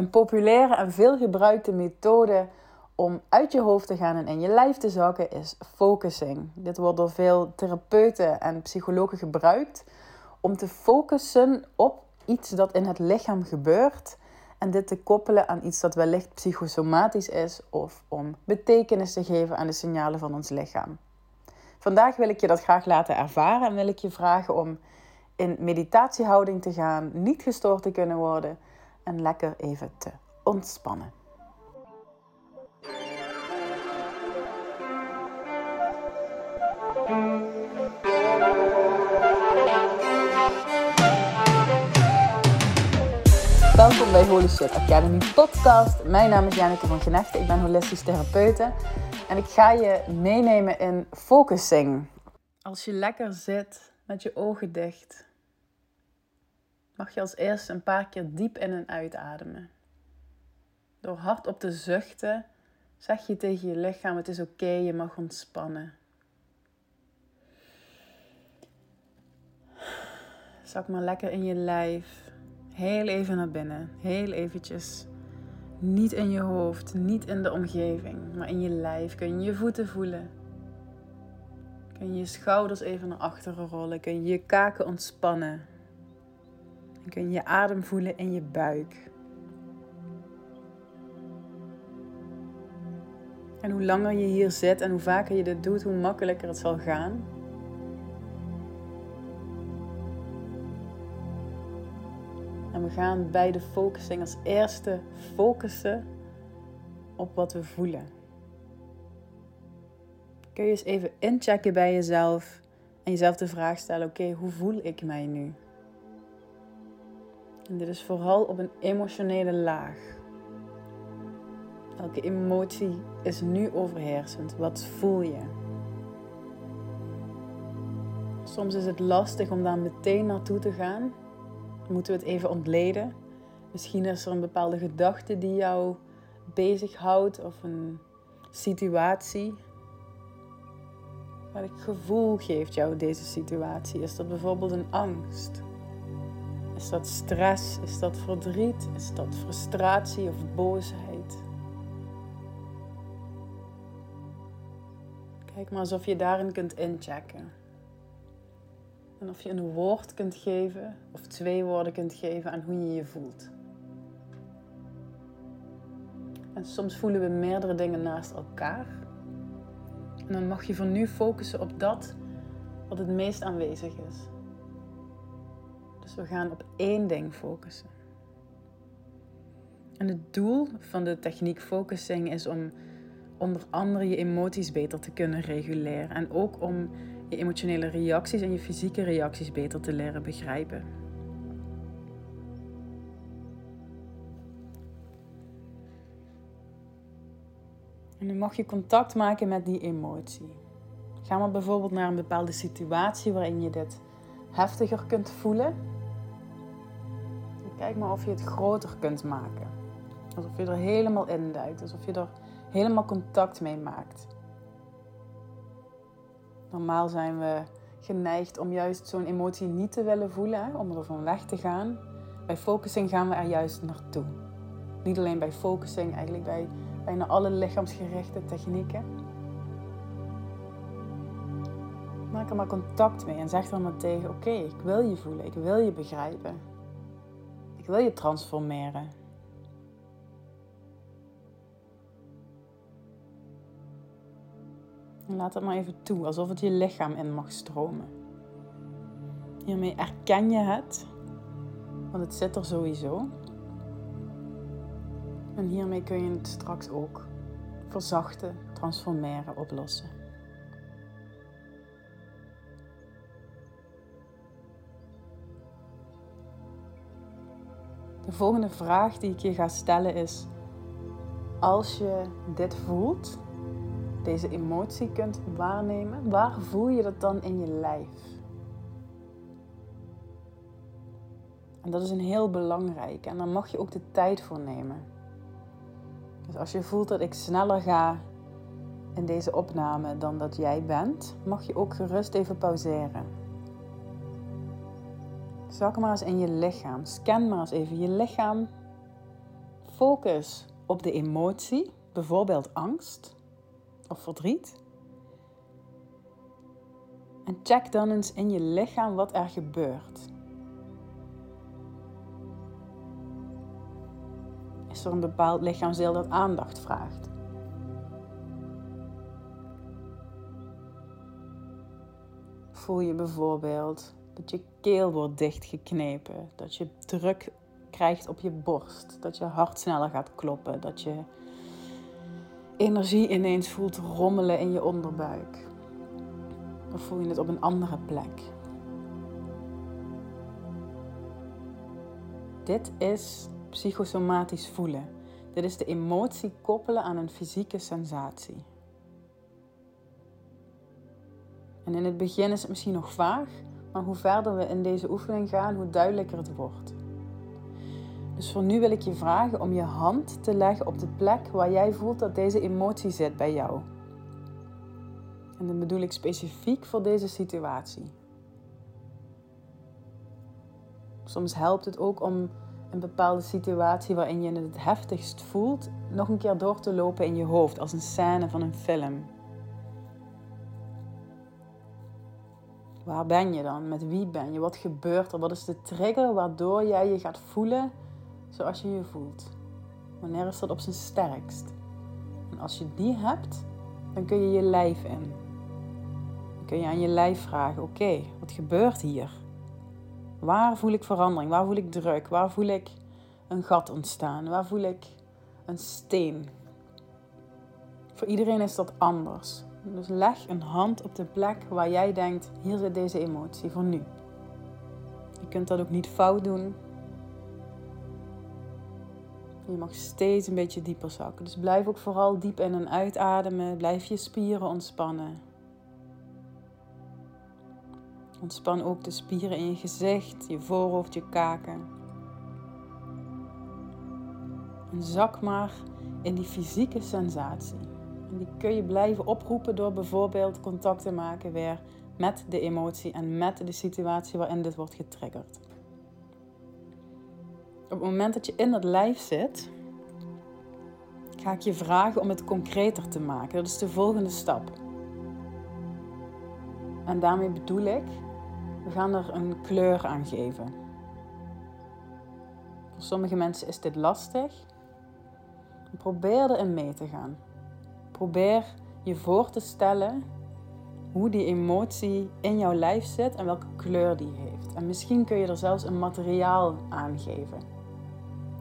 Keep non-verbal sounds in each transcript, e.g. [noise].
Een populaire en veel gebruikte methode om uit je hoofd te gaan en in je lijf te zakken is focusing. Dit wordt door veel therapeuten en psychologen gebruikt om te focussen op iets dat in het lichaam gebeurt en dit te koppelen aan iets dat wellicht psychosomatisch is of om betekenis te geven aan de signalen van ons lichaam. Vandaag wil ik je dat graag laten ervaren en wil ik je vragen om in meditatiehouding te gaan, niet gestoord te kunnen worden en lekker even te ontspannen. Welkom bij Holy Shit Academy podcast. Mijn naam is Janneke van Genechte. Ik ben holistisch therapeute. En ik ga je meenemen in focusing. Als je lekker zit met je ogen dicht, mag je als eerste een paar keer diep in en uitademen. Door hardop te zuchten, zeg je tegen je lichaam: Het is oké, je mag ontspannen. Zak maar lekker in je lijf. Heel even naar binnen. Heel eventjes. Niet in je hoofd, niet in de omgeving, maar in je lijf. Kun je je voeten voelen. Kun je je schouders even naar achteren rollen. Kun je je kaken ontspannen. Kun je je adem voelen in je buik. En hoe langer je hier zit en hoe vaker je dit doet, hoe makkelijker het zal gaan. En we gaan bij de focusing als eerste focussen op wat we voelen. Kun je eens even inchecken bij jezelf en jezelf de vraag stellen: oké, hoe voel ik mij nu? En dit is vooral op een emotionele laag. Welke emotie is nu overheersend? Wat voel je? Soms is het lastig om daar meteen naartoe te gaan, moeten we het even ontleden. Misschien is er een bepaalde gedachte die jou bezighoudt of een situatie. Welk gevoel geeft jou deze situatie? Is dat bijvoorbeeld een angst? Is dat stress? Is dat verdriet? Is dat frustratie of boosheid? Kijk maar alsof je daarin kunt inchecken. En of je een woord kunt geven of twee woorden kunt geven aan hoe je je voelt. En soms voelen we meerdere dingen naast elkaar. En dan mag je voor nu focussen op dat wat het meest aanwezig is. Dus we gaan op één ding focussen. En het doel van de techniek focusing is om onder andere je emoties beter te kunnen reguleren. En ook om je emotionele reacties en je fysieke reacties beter te leren begrijpen. En dan mag je contact maken met die emotie. Ga maar bijvoorbeeld naar een bepaalde situatie waarin je dit heftiger kunt voelen. kijk maar of je het groter kunt maken. Alsof je er helemaal induikt, alsof je er helemaal contact mee maakt. Normaal zijn we geneigd om juist zo'n emotie niet te willen voelen, om er van weg te gaan. Bij focusing gaan we er juist naartoe. Niet alleen bij focusing, eigenlijk bij bijna alle lichaamsgerichte technieken. Maak er maar contact mee en zeg er maar tegen: Oké, ik wil je voelen, ik wil je begrijpen. Ik wil je transformeren. En laat het maar even toe, alsof het je lichaam in mag stromen. Hiermee erken je het, want het zit er sowieso. En hiermee kun je het straks ook verzachten, transformeren, oplossen. De volgende vraag die ik je ga stellen is: als je dit voelt, deze emotie kunt waarnemen, waar voel je dat dan in je lijf? En dat is een heel belangrijk en daar mag je ook de tijd voor nemen. Dus als je voelt dat ik sneller ga in deze opname dan dat jij bent, mag je ook gerust even pauzeren. Zak maar eens in je lichaam. Scan maar eens even je lichaam. focus op de emotie, bijvoorbeeld angst of verdriet. En check dan eens in je lichaam wat er gebeurt. Is er een bepaald lichaamsdeel dat aandacht vraagt? Voel je bijvoorbeeld dat je keel wordt dichtgeknepen, dat je druk krijgt op je borst, dat je hart sneller gaat kloppen, dat je energie ineens voelt rommelen in je onderbuik. Of voel je het op een andere plek? Dit is psychosomatisch voelen. Dit is de emotie koppelen aan een fysieke sensatie. En in het begin is het misschien nog vaag, maar hoe verder we in deze oefening gaan, hoe duidelijker het wordt. Dus voor nu wil ik je vragen om je hand te leggen op de plek waar jij voelt dat deze emotie zit bij jou. En dan bedoel ik specifiek voor deze situatie. Soms helpt het ook om een bepaalde situatie waarin je het heftigst voelt, nog een keer door te lopen in je hoofd als een scène van een film. Waar ben je dan? Met wie ben je? Wat gebeurt er? Wat is de trigger waardoor jij je gaat voelen zoals je je voelt? Wanneer is dat op zijn sterkst? En als je die hebt, dan kun je je lijf in. Dan kun je aan je lijf vragen: oké, wat gebeurt hier? Waar voel ik verandering? Waar voel ik druk? Waar voel ik een gat ontstaan? Waar voel ik een steen? Voor iedereen is dat anders. Dus leg een hand op de plek waar jij denkt: hier zit deze emotie voor nu. Je kunt dat ook niet fout doen. Je mag steeds een beetje dieper zakken. Dus blijf ook vooral diep in en uitademen. Blijf je spieren ontspannen. Ontspan ook de spieren in je gezicht, je voorhoofd, je kaken. En zak maar in die fysieke sensatie. En die kun je blijven oproepen door bijvoorbeeld contact te maken weer met de emotie en met de situatie waarin dit wordt getriggerd. Op het moment dat je in dat lijf zit, ga ik je vragen om het concreter te maken. Dat is de volgende stap. En daarmee bedoel ik we gaan er een kleur aan geven. Voor sommige mensen is dit lastig. Probeer erin mee te gaan. Probeer je voor te stellen hoe die emotie in jouw lijf zit en welke kleur die heeft. En misschien kun je er zelfs een materiaal aan geven.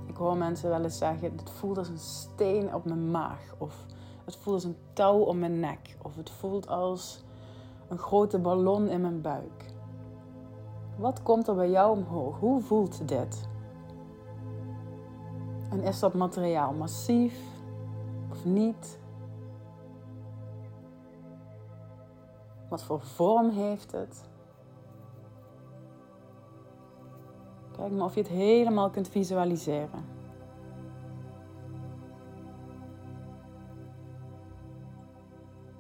Ik hoor mensen wel eens zeggen: het voelt als een steen op mijn maag. Of het voelt als een touw om mijn nek. Of het voelt als een grote ballon in mijn buik. Wat komt er bij jou omhoog? Hoe voelt dit? En is dat materiaal massief of niet? Wat voor vorm heeft het? Kijk maar of je het helemaal kunt visualiseren.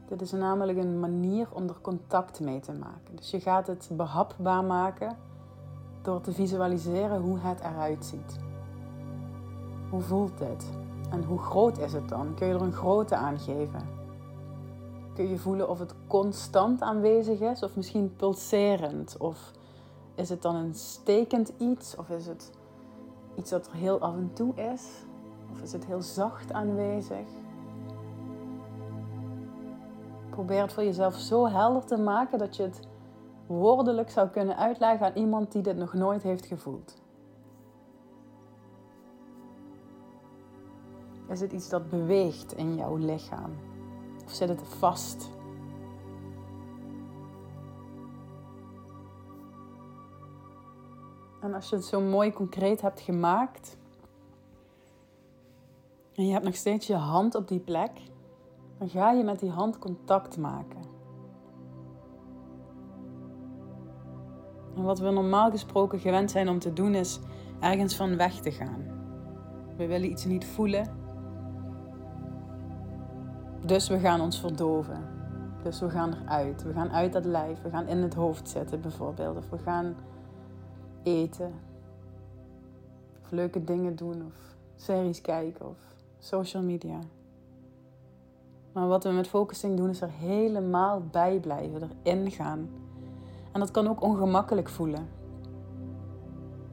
Dit is namelijk een manier om er contact mee te maken. Dus je gaat het behapbaar maken door te visualiseren hoe het eruit ziet. Hoe voelt dit? En hoe groot is het dan? Kun je er een grootte aan geven? Kun je voelen of het constant aanwezig is of misschien pulserend? Of is het dan een stekend iets? Of is het iets dat er heel af en toe is? Of is het heel zacht aanwezig? Probeer het voor jezelf zo helder te maken dat je het woordelijk zou kunnen uitleggen aan iemand die dit nog nooit heeft gevoeld. Is het iets dat beweegt in jouw lichaam? Of zit het vast? En als je het zo mooi concreet hebt gemaakt en je hebt nog steeds je hand op die plek, dan ga je met die hand contact maken. En wat we normaal gesproken gewend zijn om te doen is ergens van weg te gaan. We willen iets niet voelen. Dus we gaan ons verdoven. Dus we gaan eruit. We gaan uit dat lijf. We gaan in het hoofd zitten bijvoorbeeld. Of we gaan eten. Of leuke dingen doen. Of series kijken of social media. Maar wat we met focusing doen is er helemaal bij blijven, erin gaan. En dat kan ook ongemakkelijk voelen.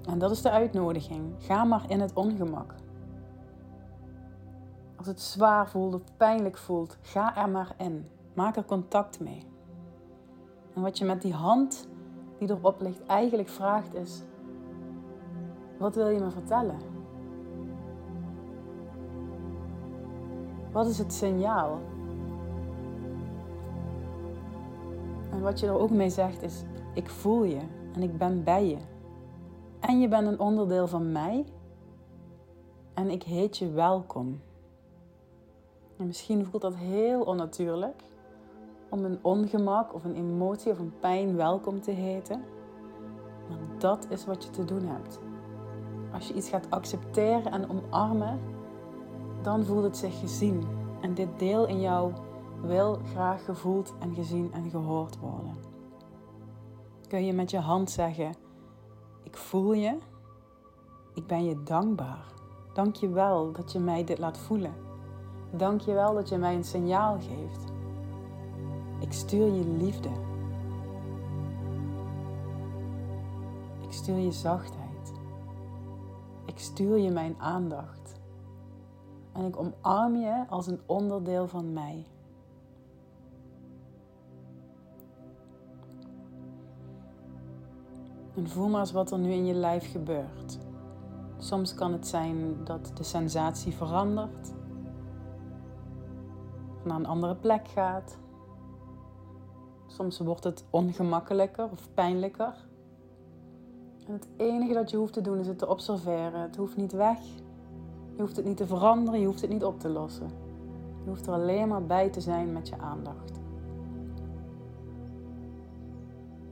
En dat is de uitnodiging. Ga maar in het ongemak. Als het zwaar voelt of pijnlijk voelt, ga er maar in. Maak er contact mee. En wat je met die hand die erop ligt eigenlijk vraagt is: wat wil je me vertellen? Wat is het signaal? En wat je er ook mee zegt is: ik voel je en ik ben bij je. En je bent een onderdeel van mij. En ik heet je welkom. En misschien voelt dat heel onnatuurlijk om een ongemak of een emotie of een pijn welkom te heten. Maar dat is wat je te doen hebt. Als je iets gaat accepteren en omarmen, dan voelt het zich gezien. En dit deel in jou wil graag gevoeld en gezien en gehoord worden. Kun je met je hand zeggen: Ik voel je, ik ben je dankbaar. Dank je wel dat je mij dit laat voelen. Dank je wel dat je mij een signaal geeft. Ik stuur je liefde. Ik stuur je zachtheid. Ik stuur je mijn aandacht. En ik omarm je als een onderdeel van mij. En voel maar eens wat er nu in je lijf gebeurt. Soms kan het zijn dat de sensatie verandert, naar een andere plek gaat. Soms wordt het ongemakkelijker of pijnlijker. En het enige dat je hoeft te doen is het te observeren. Het hoeft niet weg. Je hoeft het niet te veranderen, je hoeft het niet op te lossen. Je hoeft er alleen maar bij te zijn met je aandacht.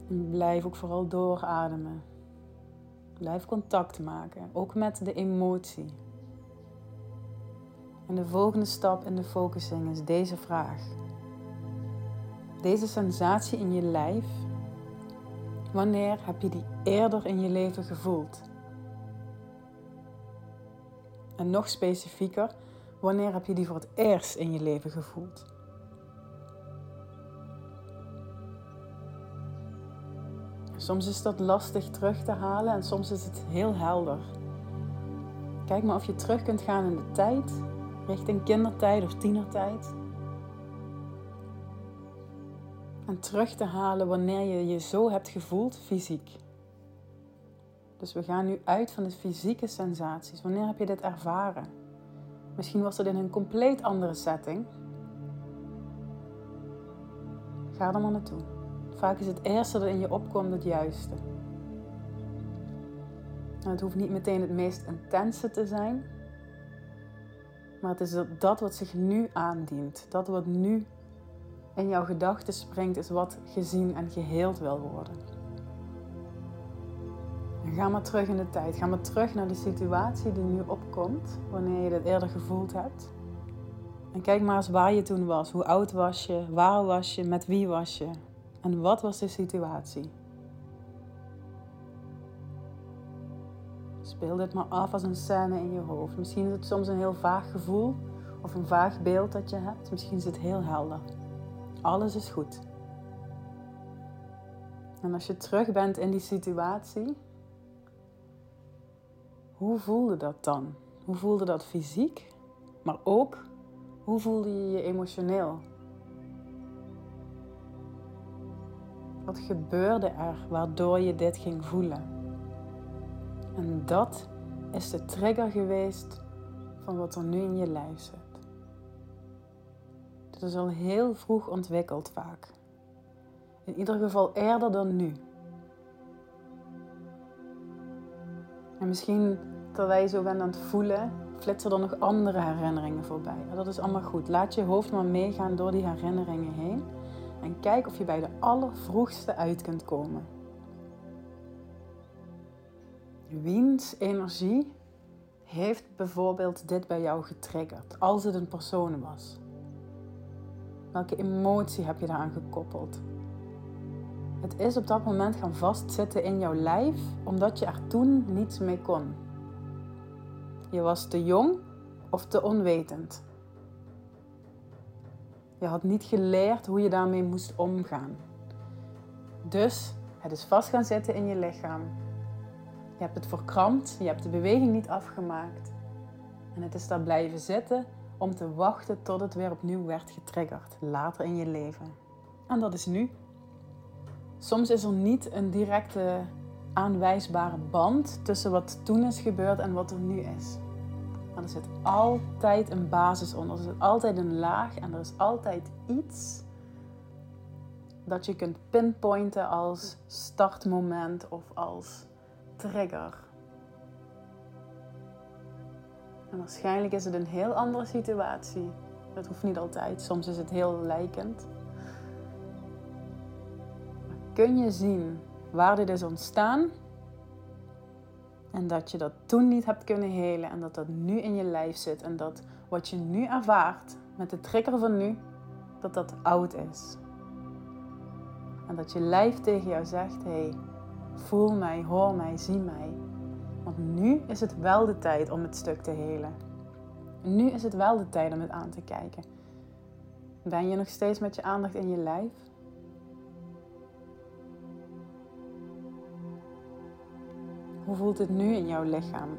En blijf ook vooral doorademen. Blijf contact maken, ook met de emotie. En de volgende stap in de focusing is deze vraag. Deze sensatie in je lijf, wanneer heb je die eerder in je leven gevoeld? En nog specifieker, wanneer heb je die voor het eerst in je leven gevoeld? Soms is dat lastig terug te halen en soms is het heel helder. Kijk maar of je terug kunt gaan in de tijd, richting kindertijd of tienertijd. En terug te halen wanneer je je zo hebt gevoeld fysiek. Dus we gaan nu uit van de fysieke sensaties. Wanneer heb je dit ervaren? Misschien was het in een compleet andere setting. Ga er maar naartoe. Vaak is het eerste dat in je opkomt het juiste. Het hoeft niet meteen het meest intense te zijn. Maar het is dat wat zich nu aandient. Dat wat nu in jouw gedachten springt, is wat gezien en geheeld wil worden. En ga maar terug in de tijd. Ga maar terug naar de situatie die nu opkomt, wanneer je dit eerder gevoeld hebt. En kijk maar eens waar je toen was. Hoe oud was je? Waar was je? Met wie was je? En wat was de situatie? Speel dit maar af als een scène in je hoofd. Misschien is het soms een heel vaag gevoel of een vaag beeld dat je hebt. Misschien is het heel helder. Alles is goed. En als je terug bent in die situatie, hoe voelde dat dan? Hoe voelde dat fysiek? Maar ook, hoe voelde je je emotioneel? Wat gebeurde er waardoor je dit ging voelen? En dat is de trigger geweest van wat er nu in je lijf zit. Dit is al heel vroeg ontwikkeld vaak. In ieder geval eerder dan nu. En misschien terwijl je zo bent aan het voelen, flitsen er nog andere herinneringen voorbij. dat is allemaal goed. Laat je hoofd maar meegaan door die herinneringen heen. En kijk of je bij de allervroegste uit kunt komen. Wiens energie heeft bijvoorbeeld dit bij jou getriggerd, als het een persoon was? Welke emotie heb je daaraan gekoppeld? Het is op dat moment gaan vastzitten in jouw lijf, omdat je er toen niets mee kon. Je was te jong of te onwetend. Je had niet geleerd hoe je daarmee moest omgaan. Dus het is vast gaan zitten in je lichaam. Je hebt het verkrampt, je hebt de beweging niet afgemaakt. En het is daar blijven zitten om te wachten tot het weer opnieuw werd getriggerd, later in je leven. En dat is nu. Soms is er niet een directe aanwijsbare band tussen wat toen is gebeurd en wat er nu is. Maar er zit altijd een basis onder. Er zit altijd een laag en er is altijd iets dat je kunt pinpointen als startmoment of als trigger. En waarschijnlijk is het een heel andere situatie. Dat hoeft niet altijd. Soms is het heel lijkend. Kun je zien waar dit is ontstaan en dat je dat toen niet hebt kunnen helen en dat dat nu in je lijf zit en dat wat je nu ervaart met de trigger van nu, dat dat oud is. En dat je lijf tegen jou zegt: hé, hey, voel mij, hoor mij, zie mij. Want nu is het wel de tijd om het stuk te helen. Nu is het wel de tijd om het aan te kijken. Ben je nog steeds met je aandacht in je lijf? Hoe voelt het nu in jouw lichaam?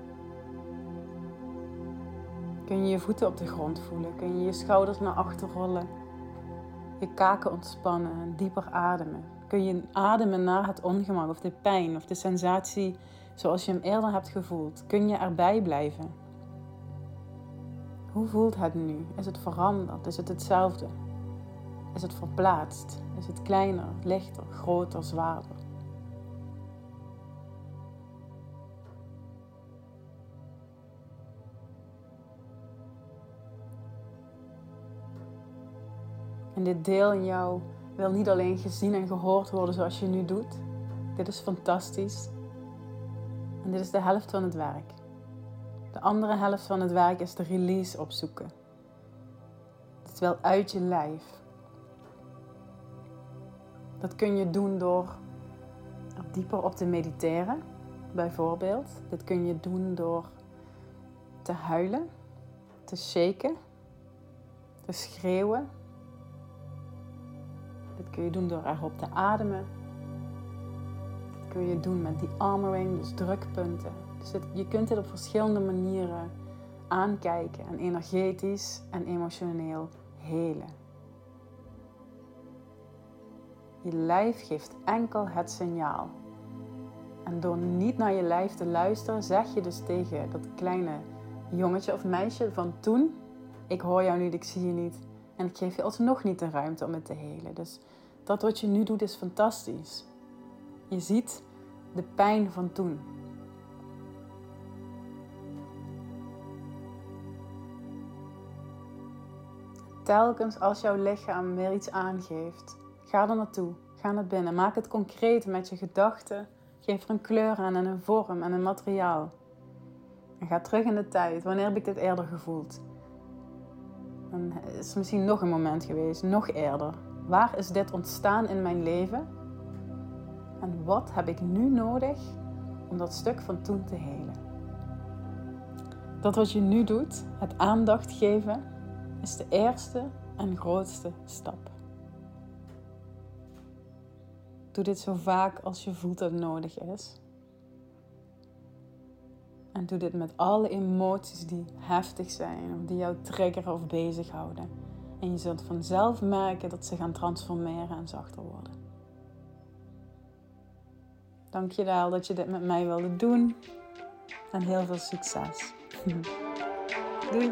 Kun je je voeten op de grond voelen? Kun je je schouders naar achter rollen? Je kaken ontspannen en dieper ademen? Kun je ademen naar het ongemak of de pijn of de sensatie zoals je hem eerder hebt gevoeld? Kun je erbij blijven? Hoe voelt het nu? Is het veranderd? Is het hetzelfde? Is het verplaatst? Is het kleiner, lichter, groter, zwaarder? En dit deel in jou wil niet alleen gezien en gehoord worden zoals je nu doet. Dit is fantastisch. En dit is de helft van het werk. De andere helft van het werk is de release opzoeken. Het wil uit je lijf. Dat kun je doen door er dieper op te mediteren, bijvoorbeeld. Dit kun je doen door te huilen, te shaken, te schreeuwen, dit kun je doen door erop te ademen. Dit kun je doen met die armoring, dus drukpunten. Dus je kunt dit op verschillende manieren aankijken en energetisch en emotioneel helen. Je lijf geeft enkel het signaal. En door niet naar je lijf te luisteren, zeg je dus tegen dat kleine jongetje of meisje van toen: Ik hoor jou niet, ik zie je niet. En ik geef je alsnog niet de ruimte om het te helen. Dus dat wat je nu doet is fantastisch. Je ziet de pijn van toen. Telkens als jouw lichaam weer iets aangeeft, ga er naartoe. Ga naar binnen. Maak het concreet met je gedachten. Geef er een kleur aan en een vorm en een materiaal. En ga terug in de tijd. Wanneer heb ik dit eerder gevoeld? Dan is misschien nog een moment geweest, nog eerder. Waar is dit ontstaan in mijn leven? En wat heb ik nu nodig om dat stuk van toen te helen? Dat wat je nu doet, het aandacht geven, is de eerste en grootste stap. Doe dit zo vaak als je voelt dat het nodig is. En doe dit met alle emoties die heftig zijn of die jou triggeren of bezighouden. En je zult vanzelf merken dat ze gaan transformeren en zachter worden. Dank je wel dat je dit met mij wilde doen. En heel veel succes. [laughs] Doei!